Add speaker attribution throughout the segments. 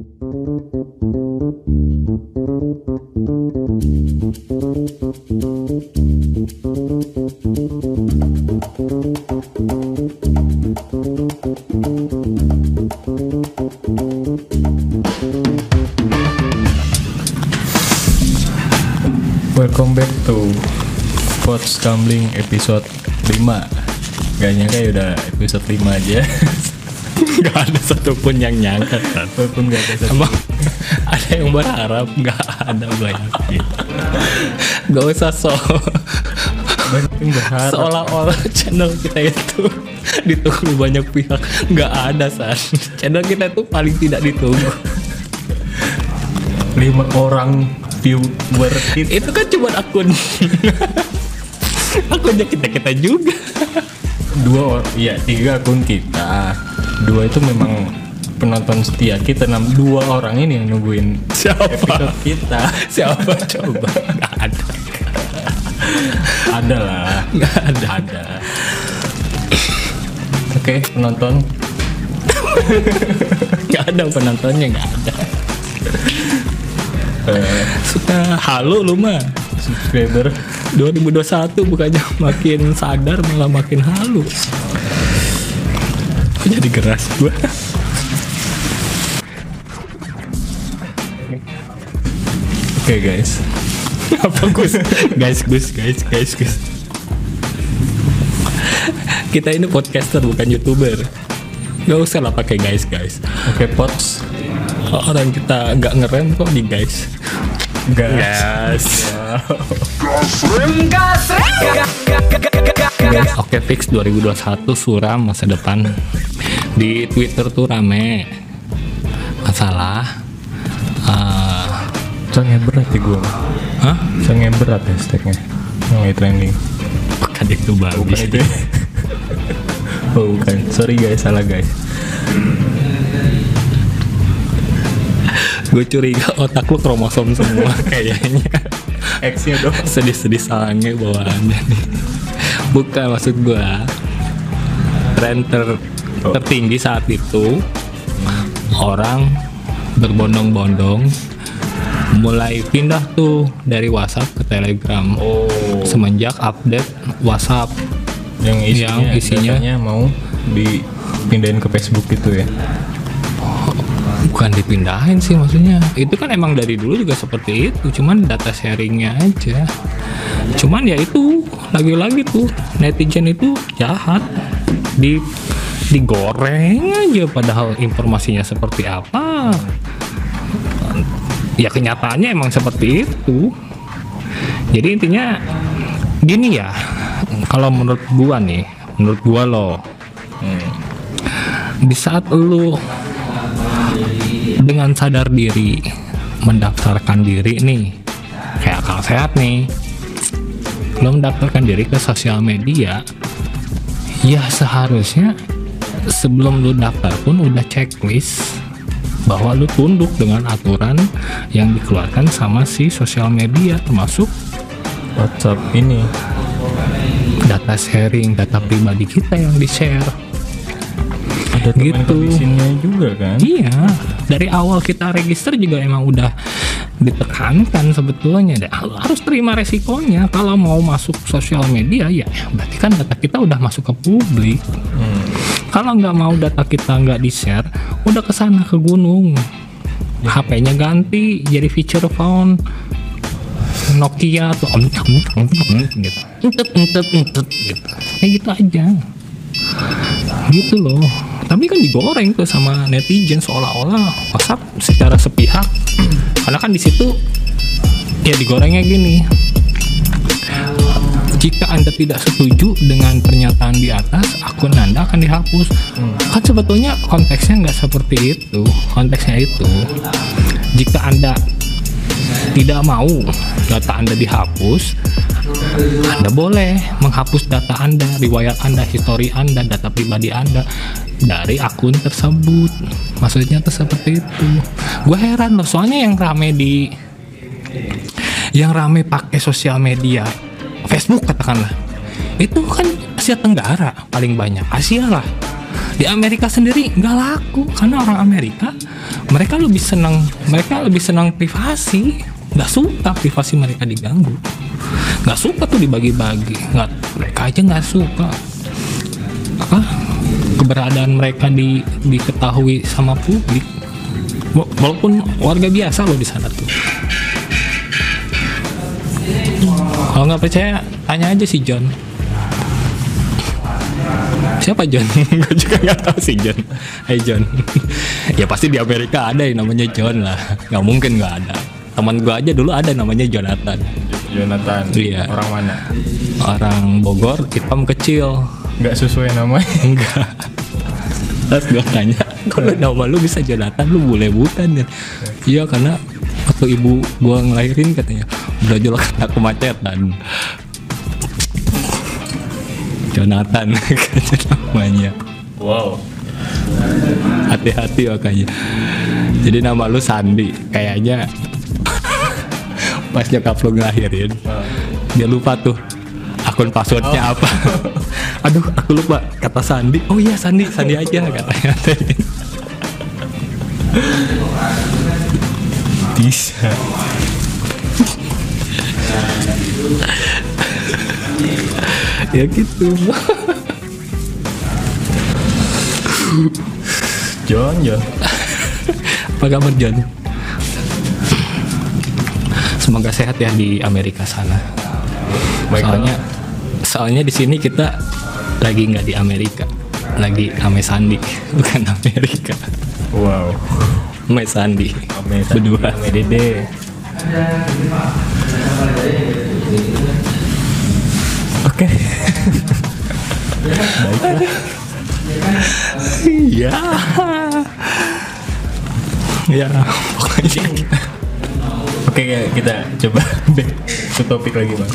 Speaker 1: Welcome back to Coach Gambling episode 5 Gak nyangka ya udah episode 5 aja
Speaker 2: Gak ada satupun yang nyangka kan?
Speaker 1: Walaupun gak ada satu
Speaker 2: Emang ada yang berharap? Gak ada banyak Gak usah so Seolah-olah channel kita itu Ditunggu banyak pihak. Gak ada San Channel kita itu paling tidak ditunggu.
Speaker 1: 5 orang viewer kita.
Speaker 2: Itu kan cuma akun. Akunnya kita-kita juga.
Speaker 1: Dua or- Iya tiga akun kita Dua itu memang penonton setia kita enam Dua orang ini yang nungguin
Speaker 2: Siapa?
Speaker 1: episode kita.
Speaker 2: Siapa? Coba? Gak ada.
Speaker 1: Ada lah.
Speaker 2: Gak ada.
Speaker 1: Ada. Oke penonton.
Speaker 2: Gak ada penontonnya Gak ada.
Speaker 1: Eh,
Speaker 2: Suka. Halu lu mah.
Speaker 1: Subscriber.
Speaker 2: 2021 bukannya makin sadar malah makin halu. Kok jadi geras gue
Speaker 1: Oke guys.
Speaker 2: Apa Gus? Guys Gus guys guys Gus. Kita ini podcaster bukan youtuber. Gak usah lah pakai guys guys.
Speaker 1: Oke pots.
Speaker 2: Orang kita nggak ngerem kok di guys?
Speaker 1: Gas
Speaker 2: Oke fix 2021 suram masa depan. Di Twitter tuh rame. Masalah eh,
Speaker 1: Sangat berat ya gue
Speaker 2: Hah?
Speaker 1: Sangat berat hashtagnya. Yang lagi trending.
Speaker 2: Bukan itu
Speaker 1: Bukan
Speaker 2: bagus
Speaker 1: itu. Ya? Oh bukan. Sorry guys. Salah guys.
Speaker 2: Gue curiga otak lu kromosom semua kayaknya
Speaker 1: X nya dong.
Speaker 2: Sedih-sedih sange bawaannya nih. Bukan maksud gue Tren ter- tertinggi saat itu Orang berbondong-bondong Mulai pindah tuh dari WhatsApp ke Telegram.
Speaker 1: Oh.
Speaker 2: Semenjak update WhatsApp
Speaker 1: Yang isinya,
Speaker 2: Yang isinya-
Speaker 1: mau dipindahin ke Facebook gitu ya
Speaker 2: bukan dipindahin sih maksudnya. Itu kan emang dari dulu juga seperti itu cuman data sharingnya aja. Cuman ya itu lagi-lagi tuh netizen itu jahat. Di digoreng aja padahal informasinya seperti apa. Ya kenyataannya emang seperti itu. Jadi intinya gini ya kalau menurut gua nih menurut gua loh di saat lu dengan sadar diri mendaftarkan diri nih kayak akal sehat nih. Lo mendaftarkan diri ke sosial media ya seharusnya sebelum lu daftar pun udah checklist bahwa lu tunduk dengan aturan yang dikeluarkan sama si sosial media termasuk
Speaker 1: WhatsApp ini.
Speaker 2: data sharing data pribadi kita yang di share
Speaker 1: Ada
Speaker 2: Gitu.
Speaker 1: juga kan?
Speaker 2: Iya, dari awal kita register juga emang udah ditekankan sebetulnya deh. Harus terima resikonya kalau mau masuk sosial media ya berarti kan data kita udah masuk ke publik. Kalau nggak mau data kita nggak di share, udah ke sana ke gunung. HP-nya ganti jadi feature phone. Nokia tuh om, om, om, om, gitu. Gitu. Kayak gitu aja gitu loh tapi kan digoreng tuh sama netizen seolah-olah WhatsApp secara sepihak. Karena kan di situ ya digorengnya gini. Jika anda tidak setuju dengan pernyataan di atas akun anda akan dihapus. Kan sebetulnya konteksnya nggak seperti itu. Konteksnya itu jika anda tidak mau data anda dihapus anda boleh menghapus data Anda, riwayat Anda, histori Anda, data pribadi Anda dari akun tersebut. Maksudnya tuh seperti itu. Gue heran loh, soalnya yang rame di yang rame pakai sosial media, Facebook katakanlah, itu kan Asia Tenggara paling banyak, Asia lah. di Amerika sendiri nggak laku karena orang Amerika mereka lebih senang mereka lebih senang privasi nggak suka privasi mereka diganggu. Nggak suka tuh dibagi-bagi. Nggak mereka aja nggak suka. Apa? Keberadaan mereka di diketahui sama publik. Wa- walaupun warga biasa loh di sana tuh. Kalau nggak percaya tanya aja si John. Siapa John? Gue juga nggak tahu si John. Hai John. Ya pasti di Amerika ada yang namanya John lah. Nggak mungkin nggak ada teman gue aja dulu ada namanya Jonathan.
Speaker 1: Jonathan.
Speaker 2: Iya.
Speaker 1: orang mana?
Speaker 2: Orang Bogor hitam kecil.
Speaker 1: Nggak sesuai namanya
Speaker 2: enggak terus gue tanya kalau nama lu bisa Jonathan? Lu boleh bukan ya? Iya karena waktu ibu gua ngelahirin katanya udah jual kata kemacetan. Jonathan katanya namanya.
Speaker 1: Wow.
Speaker 2: Hati-hati makanya jadi nama lu Sandi kayaknya pas nyokap lu ngelahirin dia lupa tuh akun passwordnya apa. Aduh aku lupa kata Sandi. Oh iya Sandi Sandi aja katanya.
Speaker 1: Bisa
Speaker 2: ya gitu.
Speaker 1: John John.
Speaker 2: Apa kabar John semoga sehat ya di Amerika sana.
Speaker 1: Baik,
Speaker 2: soalnya soalnya di sini kita lagi nggak di Amerika lagi ame Sandi bukan Amerika.
Speaker 1: Wow.
Speaker 2: Ame Sandi.
Speaker 1: Ame
Speaker 2: berdua.
Speaker 1: Ame Dede. Oke.
Speaker 2: Iya. Ya pokoknya
Speaker 1: oke kita coba back ke topik lagi bang.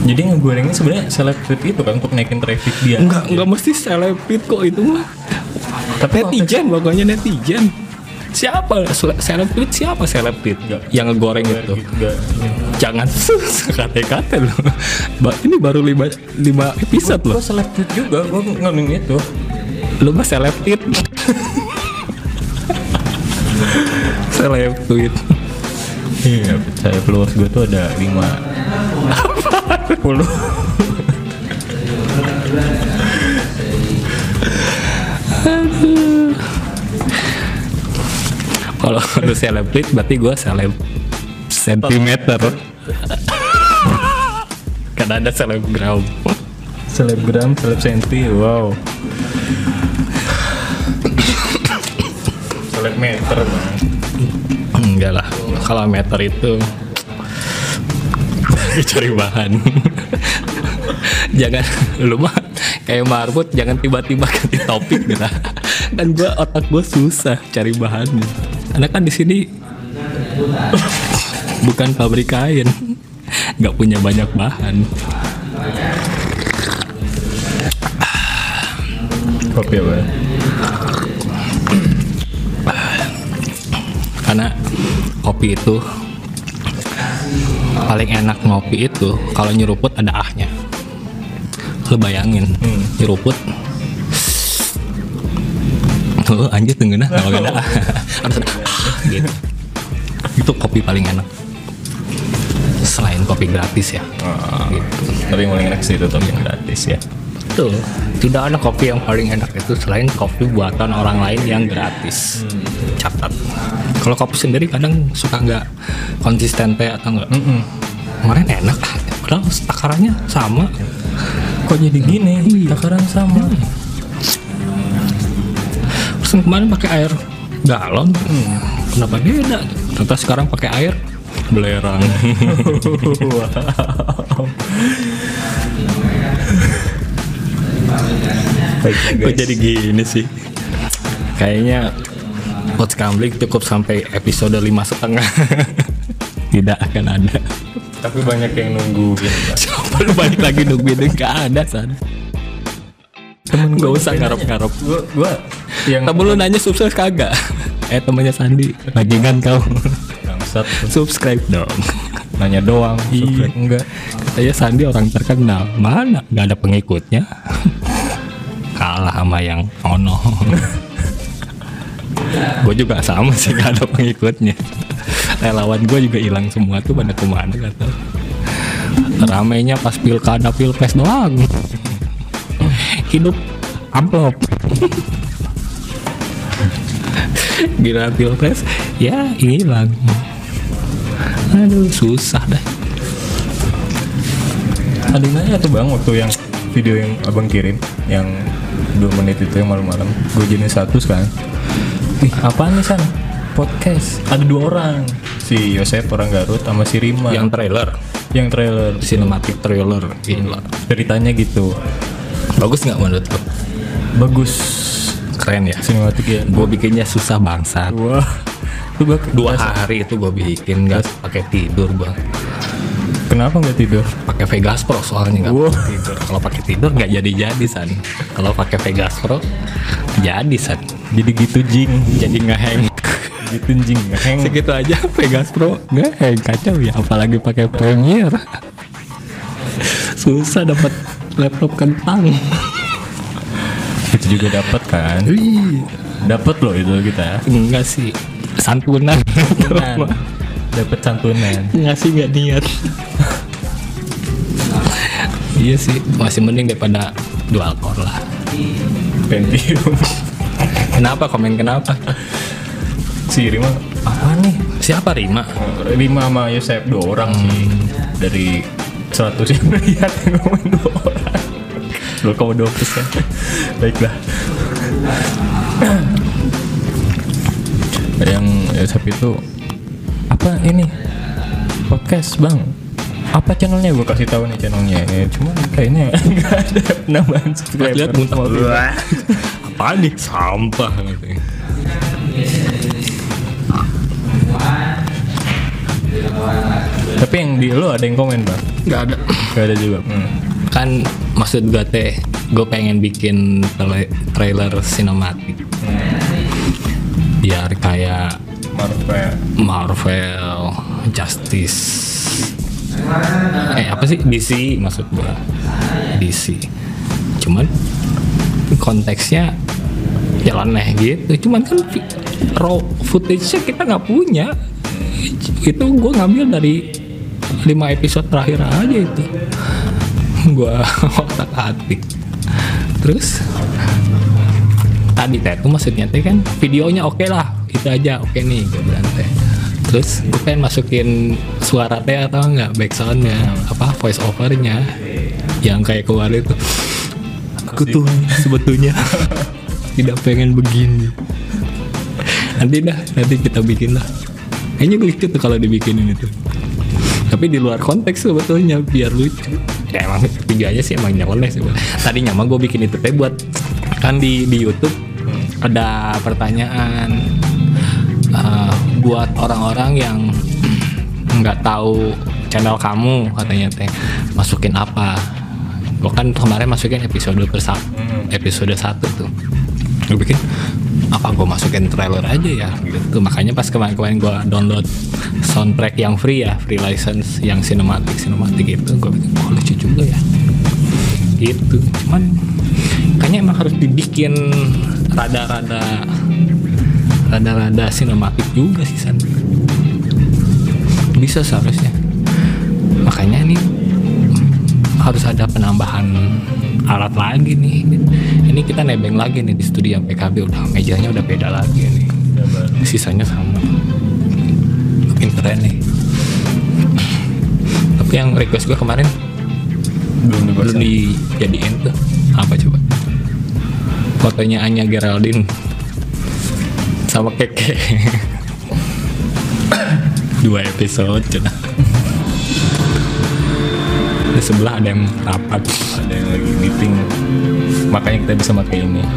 Speaker 1: Jadi ngegorengnya sebenarnya selebriti itu kan untuk naikin traffic dia?
Speaker 2: Nggak nggak mesti selebrit kok itu mah.
Speaker 1: Tapi
Speaker 2: netizen pokoknya netizen. Siapa? Sele- selebrit siapa selebrit yang ngegoreng itu.
Speaker 1: Nggak,
Speaker 2: jangan sekate-kate loh ini baru lima, lima episode loh.
Speaker 1: gue selebrit juga gue ngomongin itu.
Speaker 2: Lu mah selebrit selebrit
Speaker 1: iya saya followers gue tuh ada lima. Puluh
Speaker 2: kalau lu selebrit berarti gue seleb sentimeter. Kan ada selebgram.
Speaker 1: Selebgram seleb senti wow. Seleb meter bang
Speaker 2: kalau meter itu cari bahan. Jangan lu mah kayak marbot jangan tiba-tiba ganti topik gitu. Kan gua otak gua susah cari bahannya karena kan di sini bukan pabrik kain. Nggak punya banyak bahan.
Speaker 1: Kopi apa
Speaker 2: karena kopi itu paling enak ngopi itu kalau nyeruput ada ahnya lu bayangin nyeruput. Oh, anjir tengenah kalau ada ah. harus ada ah, gitu. Itu kopi paling enak. Selain kopi gratis ya.
Speaker 1: Ah,
Speaker 2: gitu.
Speaker 1: tapi yang paling enak sih itu yang gratis ya
Speaker 2: Betul. Tidak ada kopi yang paling enak itu selain kopi buatan orang lain yang gratis. Catat. Kalau kopi sendiri kadang suka nggak konsisten teh atau nggak. Kemarin enak, ah. padahal takarannya sama.
Speaker 1: kok jadi gini takaran sama
Speaker 2: Terus yang kemarin pakai air galon. Kenapa beda? Ternyata sekarang pakai air belerang. Kok jadi gini sih? Kayaknya Coach Kambling cukup sampai episode lima setengah. Tidak akan ada.
Speaker 1: tapi banyak yang nungguin Bang.
Speaker 2: Coba lu balik lagi nungguin nggak ada san.
Speaker 1: temen gua
Speaker 2: usah ngarep-ngarep.
Speaker 1: gua gua yang
Speaker 2: Tapi lu nanya subscribe kagak? Eh temannya Sandi, bajingan kau.
Speaker 1: bangsat tuh.
Speaker 2: subscribe dong.
Speaker 1: nanya doang
Speaker 2: Iya.
Speaker 1: subscribe enggak
Speaker 2: Katanya Sandi orang terkenal. Mana? Nggak ada pengikutnya. Kalah sama yang ono. Gue juga sama sih gak ada pengikutnya. Relawan gue juga hilang semua tuh pada ke mana gak tau ramainya pas pilkada pilpres doang. Hidup amplop. Gila pilpres ya hilang. Aduh susah dah.
Speaker 1: Ada nanya tuh bang waktu yang video yang abang kirim yang dua menit itu yang malam-malam. Gue jenis satu kan ih apa nih san? Podcast. Ada dua orang. Si Yosef orang Garut sama si Rima.
Speaker 2: Yang trailer.
Speaker 1: Yang trailer.
Speaker 2: Cinematic trailer. Gila.
Speaker 1: Ceritanya gitu.
Speaker 2: Bagus nggak menurut lo?
Speaker 1: Bagus.
Speaker 2: Keren ya.
Speaker 1: Sinematik ya.
Speaker 2: Gue bikinnya susah bangsat.
Speaker 1: Wah. Tuh gua
Speaker 2: dua hari itu gue bikin nggak pakai tidur gue
Speaker 1: kenapa nggak tidur?
Speaker 2: Pakai Vegas Pro soalnya nggak
Speaker 1: Wow.
Speaker 2: tidur. Kalau pakai tidur nggak jadi jadi san. Kalau pakai Vegas Pro jadi san.
Speaker 1: Jadi gitu jing.
Speaker 2: Jadi ngeheng.
Speaker 1: Gitu jing. Heng
Speaker 2: segitu aja Vegas Pro ngeheng kacau ya. Apalagi pakai Premiere susah dapat laptop kentang.
Speaker 1: Itu juga dapat kan? Dapat loh itu kita.
Speaker 2: Enggak sih. Santunan.
Speaker 1: Santunan dapat santunan.
Speaker 2: Ngasih nggak niat? Iya sih masih mending daripada dual core lah.
Speaker 1: Pentium.
Speaker 2: Kenapa? Komen kenapa?
Speaker 1: Si Rima. Apa nih?
Speaker 2: Siapa Rima?
Speaker 1: Rima sama Yosef dua orang sih. Dari 100 yang melihat yang ngomong dua orang 2,2 persen. Baiklah. Yang Yosef itu apa ini? Podcast bang. Apa channelnya? Gue kasih tahu nih channelnya. Ya, cuma kayaknya nggak ada penambahan subscriber.
Speaker 2: Lihat muntah apa nih? Sampah katanya.
Speaker 1: tapi yang di lo ada yang komen bang?
Speaker 2: Nggak ada.
Speaker 1: Gak ada juga. Hmm.
Speaker 2: kan maksud gue teh gue pengen bikin tra- trailer sinematik biar kayak
Speaker 1: Marvel.
Speaker 2: Marvel Justice. Eh apa sih? DC maksud gua. DC cuman konteksnya jalan aneh gitu. Cuman kan raw footage-nya kita nggak punya. Itu gua ngambil dari lima episode terakhir aja itu. Gua otak atik. Terus tadi teh itu maksudnya teh kan videonya oke lah itu aja oke nih gue bilang teh. Terus gue pengen masukin suara teh atau enggak backsoundnya apa voice overnya yang kayak kemarin itu. Aku tuh sebetulnya tidak pengen begini. Nanti dah nanti kita bikin lah. Kayaknya lucu tuh kalau dibikinin itu. Tapi di luar konteks sebetulnya biar lucu. Ya emang tujuannya sih emang nyeleneh sih tadinya mah gue bikin itu teh buat kan di di YouTube ada pertanyaan eh, buat orang-orang yang nggak tahu channel kamu katanya teh masukin apa? Gue kan kemarin masukin episode persa episode satu tuh. Gue bikin apa gue masukin trailer aja ya gitu. Makanya pas kemarin-kemarin gue download soundtrack yang free ya free license yang sinematik sinematik itu gue bikin oh lucu juga ya. Gitu. Cuman kayaknya emang harus dibikin rada-rada rada-rada sinematik juga sih San. Bisa seharusnya. Makanya ini harus ada penambahan alat lagi nih. Ini kita nebeng lagi nih di studio yang PKB. Udah mejanya udah beda lagi nih. Sisanya sama. Makin keren nih. Tapi yang request gue kemarin
Speaker 1: belum
Speaker 2: belum dijadiin tuh. Apa coba? Fotonya Anya Geraldine sama Keke. Dua episode cina di sebelah ada yang rapat.
Speaker 1: Ada yang lagi meeting. Makanya kita bisa pakai ini.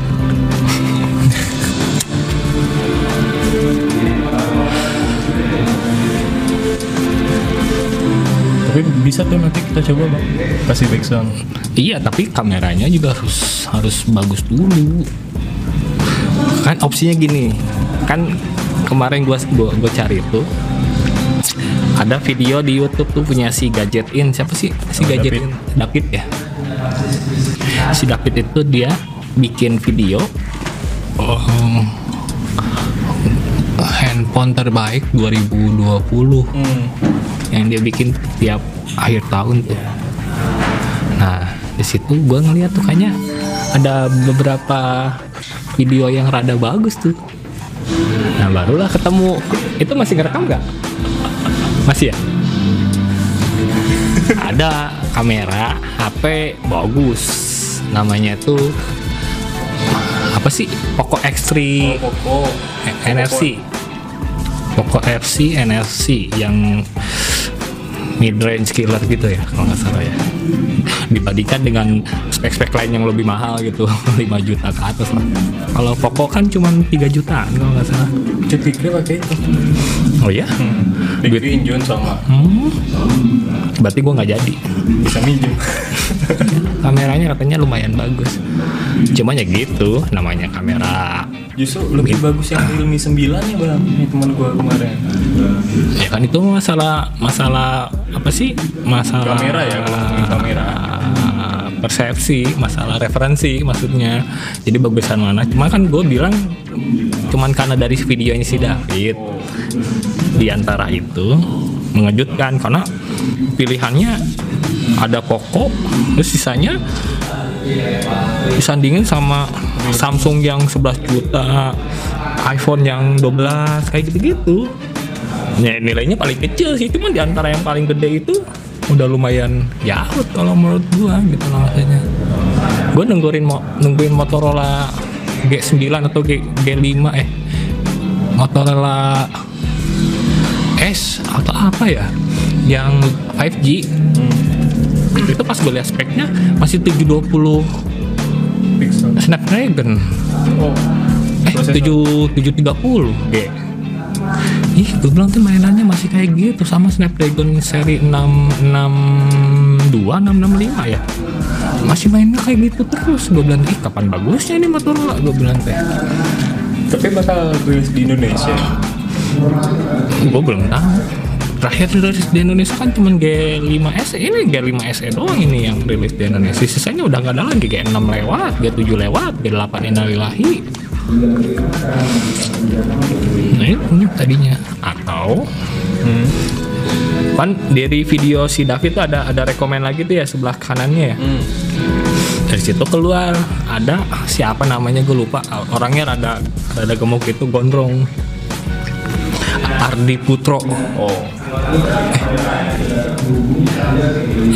Speaker 1: Tapi bisa tuh nanti kita coba bang. Kasih backsound
Speaker 2: iya tapi kameranya juga harus harus bagus dulu kan opsinya gini kan kemarin gua gua, gua cari itu ada video di YouTube tuh punya si Gadget In siapa sih si
Speaker 1: Oh,
Speaker 2: Gadget
Speaker 1: David.
Speaker 2: In David ya si David itu dia bikin video oh, handphone terbaik 2020
Speaker 1: Hmm.
Speaker 2: yang dia bikin tiap akhir tahun tuh. Nah, di situ gue ngeliat tuh kayaknya ada beberapa video yang rada bagus tuh. Nah, barulah ketemu. Itu masih ngerekam nggak? Masih ya? ada kamera HP bagus. Namanya tuh apa sih? Poco X3
Speaker 1: Poco.
Speaker 2: NFC Poco FC NFC yang mid range killer gitu ya kalau nggak salah ya dibandingkan dengan spek-spek lain yang lebih mahal gitu 5 juta ke atas lah kalau Poco kan cuma 3 jutaan kalau nggak salah
Speaker 1: Cetiknya pakai itu.
Speaker 2: oh ya
Speaker 1: Duit Injun sama
Speaker 2: hmm. berarti gua nggak jadi
Speaker 1: bisa minjem.
Speaker 2: kameranya katanya lumayan bagus cuma ya gitu namanya kamera
Speaker 1: Justru lebih bagus yang Realme 9 ya bang. Ini teman gua kemarin.
Speaker 2: ya kan itu masalah masalah apa sih masalah
Speaker 1: Kamera ya, kalau ngomongin kamera.
Speaker 2: persepsi masalah referensi maksudnya jadi bagusan mana cuma kan gue bilang cuman karena dari videonya si David di antara itu mengejutkan karena pilihannya ada Poco terus sisanya disandingin sama Samsung yang 11 juta iPhone yang 12 kayak gitu-gitu. Ya, nilainya paling kecil sih cuma di antara yang paling gede itu udah lumayan jauh kalau menurut gua gitu loh maksudnya gua nungguin mo nungguin Motorola G9 atau G G5 eh Motorola S atau apa ya yang 5G itu pas gue lihat speknya masih 720
Speaker 1: Pixel.
Speaker 2: Snapdragon
Speaker 1: Oh.
Speaker 2: eh
Speaker 1: Prosesor.
Speaker 2: 7 730 G Ih, gue bilang tuh mainannya masih kayak gitu sama Snapdragon seri 662, 665 ya. Masih mainnya kayak gitu terus. Gue bilang, ih kapan bagusnya ini Motorola? Gue bilang teh.
Speaker 1: Tapi bakal rilis di Indonesia.
Speaker 2: Gue belum tahu. Terakhir rilis di Indonesia kan cuma G5 SE ini G5 SE doang ini yang rilis di Indonesia. Sisanya udah nggak ada lagi G6 lewat, G7 lewat, G8 innalillahi. Nah itu tadinya atau
Speaker 1: Hmm.
Speaker 2: kan dari video si David tuh ada ada rekomen lagi tuh ya sebelah kanannya ya
Speaker 1: Hmm.
Speaker 2: dari situ keluar ada siapa namanya gue lupa orangnya rada rada gemuk itu gondrong Ardi Putro.
Speaker 1: Oh.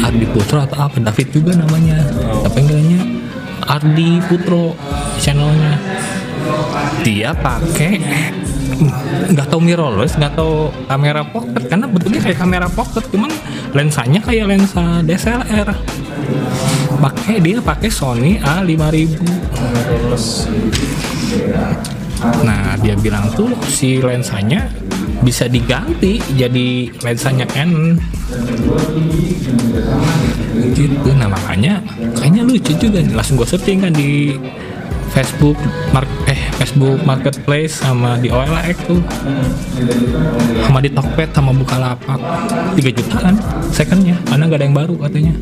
Speaker 2: Ardi Putro atau apa? David juga namanya. Tapi enggaknya Ardi Putro channelnya. Dia pakai nggak tahu mirrorless nggak tahu kamera pocket karena bentuknya kayak kamera pocket cuman lensanya kayak lensa DSLR pakai dia pakai Sony A5000.
Speaker 1: Terus
Speaker 2: nah dia bilang tuh si lensanya bisa diganti jadi lensanya Canon. Gitu nah makanya kayaknya lucu juga nih. Langsung gue searching kan di Facebook mark eh Facebook Marketplace sama di OLX tuh. Sama di Tokped sama Bukalapak. 3 jutaan secondnya. Karena nggak ada yang baru katanya.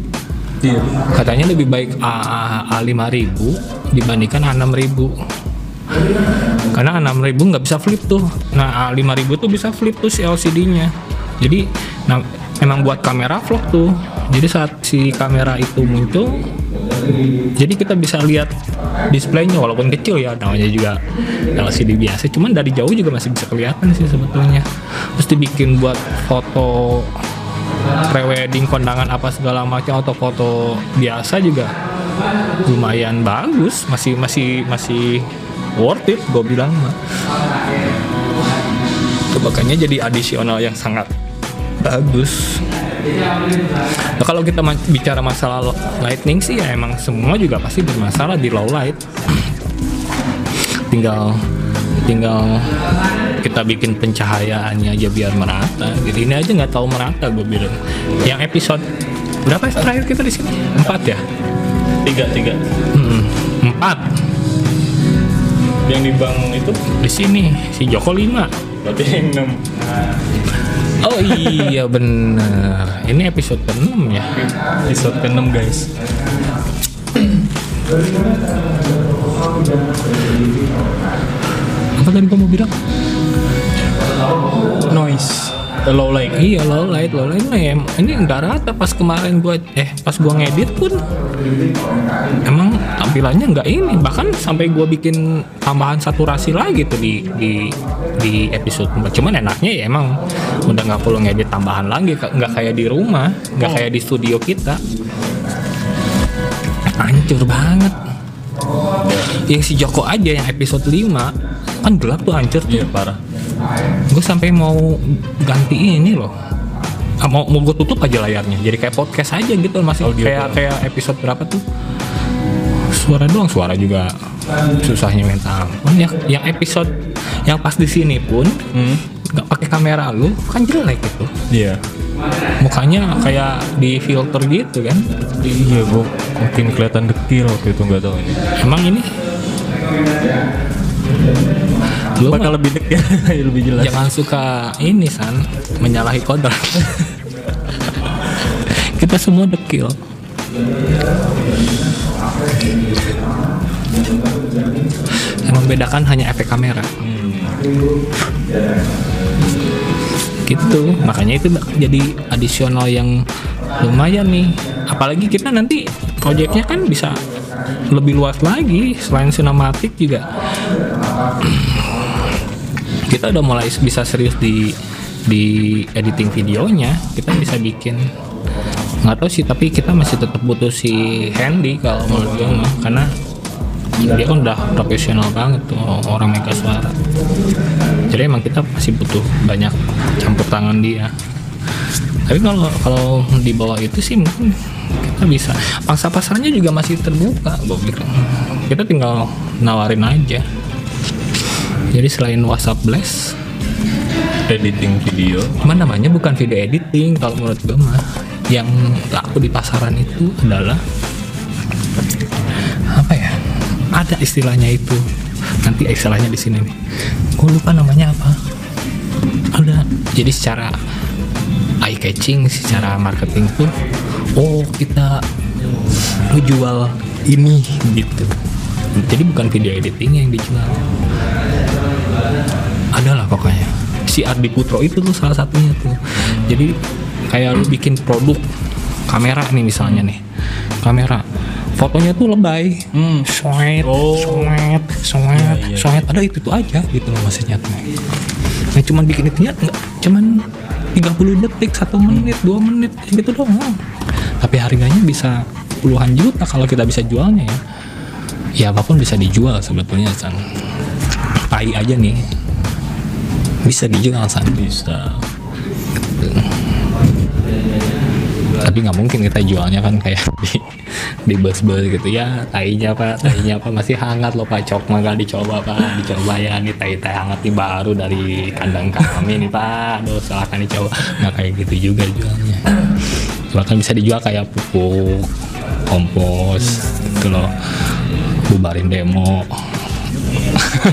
Speaker 1: Iya.
Speaker 2: katanya lebih baik A, A 5000 dibandingkan A 6000 karena A6000 nggak bisa flip tuh. Nah A5000 tuh bisa flip tuh si LCD-nya jadi nah, emang buat kamera vlog tuh. Jadi saat si kamera itu muncul jadi kita bisa lihat displaynya walaupun kecil ya namanya juga LCD biasa. Cuman dari jauh juga masih bisa kelihatan sih sebetulnya. Terus dibikin buat foto prewedding kondangan apa segala macam atau foto biasa juga lumayan bagus. Masih masih masih worth it gue bilang mah. Itu makanya jadi adisional yang sangat bagus. Nah, kalau kita ma- bicara masalah lightning sih ya emang semua juga pasti bermasalah di low light. Tinggal tinggal kita bikin pencahayaannya aja biar merata. Gitu ini aja nggak tahu merata gue bilang. Yang episode berapa terakhir kita di sini? Empat ya?
Speaker 1: Tiga tiga.
Speaker 2: Hmm, empat
Speaker 1: Yang di bank itu?
Speaker 2: Di sini si Joko lima.
Speaker 1: Berarti yang enam.
Speaker 2: oh iya bener ini episode ke-6 ya?
Speaker 1: Episode ke-6 guys.
Speaker 2: apa tadi kamu bilang?
Speaker 1: Noise low light
Speaker 2: Iya low light, low light mah em- ini nggak rata. Pas kemarin gua eh pas gua ngedit pun emang tampilannya nggak ini. Bahkan sampai gua bikin tambahan saturasi lagi tuh di di di episode 4 cuman enaknya ya emang udah nggak perlu ngedit tambahan lagi. Nggak kayak di rumah nggak kayak di studio kita. Hancur banget. Yang si Joko aja yang episode 5 kan gelap tuh hancur tuh.
Speaker 1: Iya parah
Speaker 2: gue sampai mau ganti ini loh. Ah, mau mau gue tutup aja layarnya. Jadi kayak podcast aja gitu masih.
Speaker 1: Audio
Speaker 2: kayak
Speaker 1: doang.
Speaker 2: kayak episode berapa tuh? Suara doang suara juga susahnya ampun yang yang episode yang pas di sini pun
Speaker 1: hmm.
Speaker 2: nggak pakai kamera lu kan jelek gitu
Speaker 1: iya.
Speaker 2: Mukanya kayak di filter gitu kan?
Speaker 1: Iya gua mungkin kelihatan dekil waktu itu nggak tahu ini.
Speaker 2: Emang ini lu mah
Speaker 1: bakal lebih dekil lebih jelas.
Speaker 2: jangan suka ini san. Menyalahi kodrat kita semua dekil. Yang membedakan hanya efek kamera. Gitu. Makanya itu jadi adisional yang lumayan nih. Apalagi kita nanti proyeknya kan bisa lebih luas lagi selain sinematik juga kita udah mulai bisa serius di di editing videonya kita bisa bikin. Nggak tahu sih tapi kita masih tetap butuh si Handy kalau menurut gue mah karena dia kan udah profesional banget tuh orang mega suara jadi emang kita masih butuh banyak campur tangan dia. Tapi kalau kalau di bawah itu sih mungkin kita bisa. Pangsa pasarnya juga masih terbuka gue kita tinggal nawarin aja jadi selain WhatsApp Blast
Speaker 1: editing video.
Speaker 2: Cuman namanya bukan video editing kalau menurut gue mah. Yang laku di pasaran itu adalah apa ya ada istilahnya itu. Nanti istilahnya di sini nih. Gue lupa namanya apa. Ada jadi secara eye catching secara marketing tuh oh kita jual ini gitu. Jadi bukan video editing yang dijual adalah pokoknya. Si Ardi Putro itu tuh salah satunya tuh. Jadi kayak lu bikin produk kamera nih misalnya nih. Kamera. Fotonya tuh lebay.
Speaker 1: Hmm.
Speaker 2: sweet
Speaker 1: Oh.
Speaker 2: sweet sweet
Speaker 1: Iya, iya.
Speaker 2: sweet ada itu tuh aja gitu loh maksudnya tuh. Nah cuman bikin itu nggak cuman 30 detik satu menit dua menit gitu doang. Tapi harganya bisa puluhan juta kalau kita bisa jualnya ya. Ya apa pun bisa dijual sebetulnya san tai aja nih. Bisa dijual san.
Speaker 1: Bisa.
Speaker 2: Tapi nggak mungkin kita jualnya kan kayak di di bus-bus gitu. Ya tainya pak. Tainya apa masih hangat loh pak. Cok nggak dicoba pak. Dicoba ya nih tai tai hangat nih baru dari kandang kami nih pak. Aduh silahkan dicoba. Nggak kayak gitu juga jualnya. Bahkan bisa dijual kayak pupuk kompos gitu loh. Bubarin demo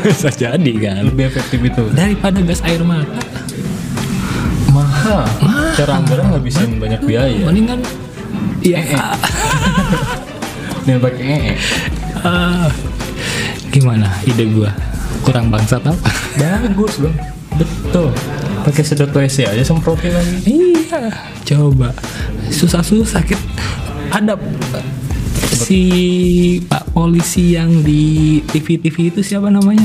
Speaker 2: bisa jadi kan?
Speaker 1: Lebih efektif itu.
Speaker 2: Daripada gas air mata.
Speaker 1: Mahal. Cara anggaran ngabisin banyak biaya.
Speaker 2: Mendingan iya.
Speaker 1: Dan pakai ee
Speaker 2: Ah, gimana ide gua? Kurang bangsat apa?
Speaker 1: Bagus bang betul. Pakai sedot WC aja semprotin lagi.
Speaker 2: Iya. Coba. Susah-susah kita. Ada si pak polisi yang di TV-TV itu siapa namanya?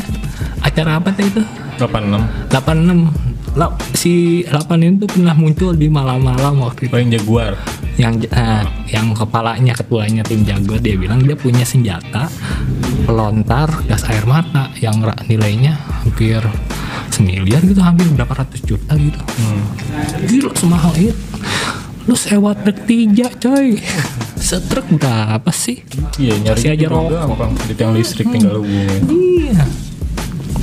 Speaker 2: Acara apa tuh itu?
Speaker 1: 86
Speaker 2: 86 Lah, si 8 itu pernah muncul di malam-malam waktu itu.
Speaker 1: Paling jaguar.
Speaker 2: Yang eh, yang kepalanya ketuanya tim jago dia bilang dia punya senjata pelontar gas air mata yang nilainya hampir semiliar gitu hampir berapa ratus juta gitu.
Speaker 1: Hmm.
Speaker 2: gila semahal itu lu sewa truk tiga coy setruk berapa sih
Speaker 1: iya nyari
Speaker 2: aja rokok.
Speaker 1: gampang di tiang listrik tinggal hubungin
Speaker 2: iya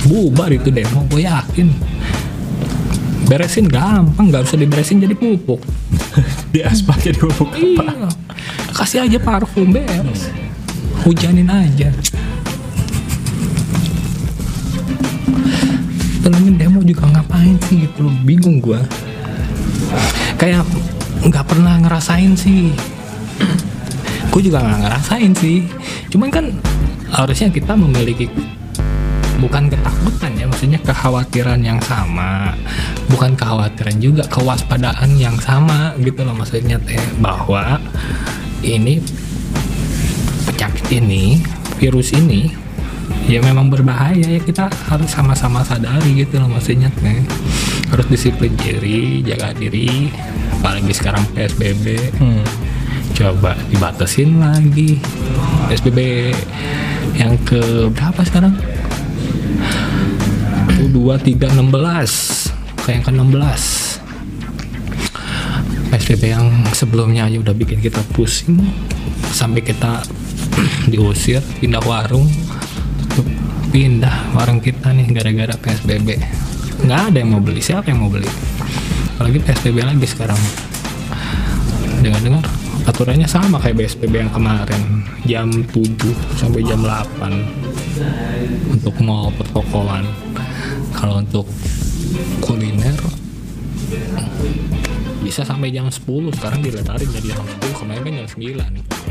Speaker 2: bubar itu demo gue yakin beresin gampang nggak usah diberesin jadi pupuk
Speaker 1: di aspal jadi hubung
Speaker 2: Iya. Kasih aja parfum beres. Hujanin aja. Temen demo juga ngapain sih gitu. Bingung gua. Kayak nggak pernah ngerasain sih. gue juga nggak ngerasain sih. Cuman kan harusnya kita memiliki bukan ketakutan ya maksudnya kekhawatiran yang sama bukan kekhawatiran juga kewaspadaan yang sama gitu loh maksudnya teh bahwa ini penyakit ini virus ini ya memang berbahaya ya kita harus sama-sama sadari gitu loh maksudnya teh. Harus disiplin diri jaga diri apalagi sekarang psbb
Speaker 1: Hmm.
Speaker 2: coba dibatasin lagi. PSBB yang ke berapa sekarang? 1, 2, 3, 16 ke yang ke 16 PSBB yang sebelumnya aja udah bikin kita pusing. Sampai kita diusir pindah warung pindah warung kita nih gara-gara PSBB nggak ada yang mau beli. Siapa yang mau beli? Apalagi PSBB lagi sekarang. Dengar-dengar aturannya sama kayak PSBB yang kemarin. Jam 7 sampai jam 8 untuk mall pertokoan. Kalau untuk kuliner bisa sampai jam 10 sekarang diletarin jadi jam 10 kemarin kan jam 9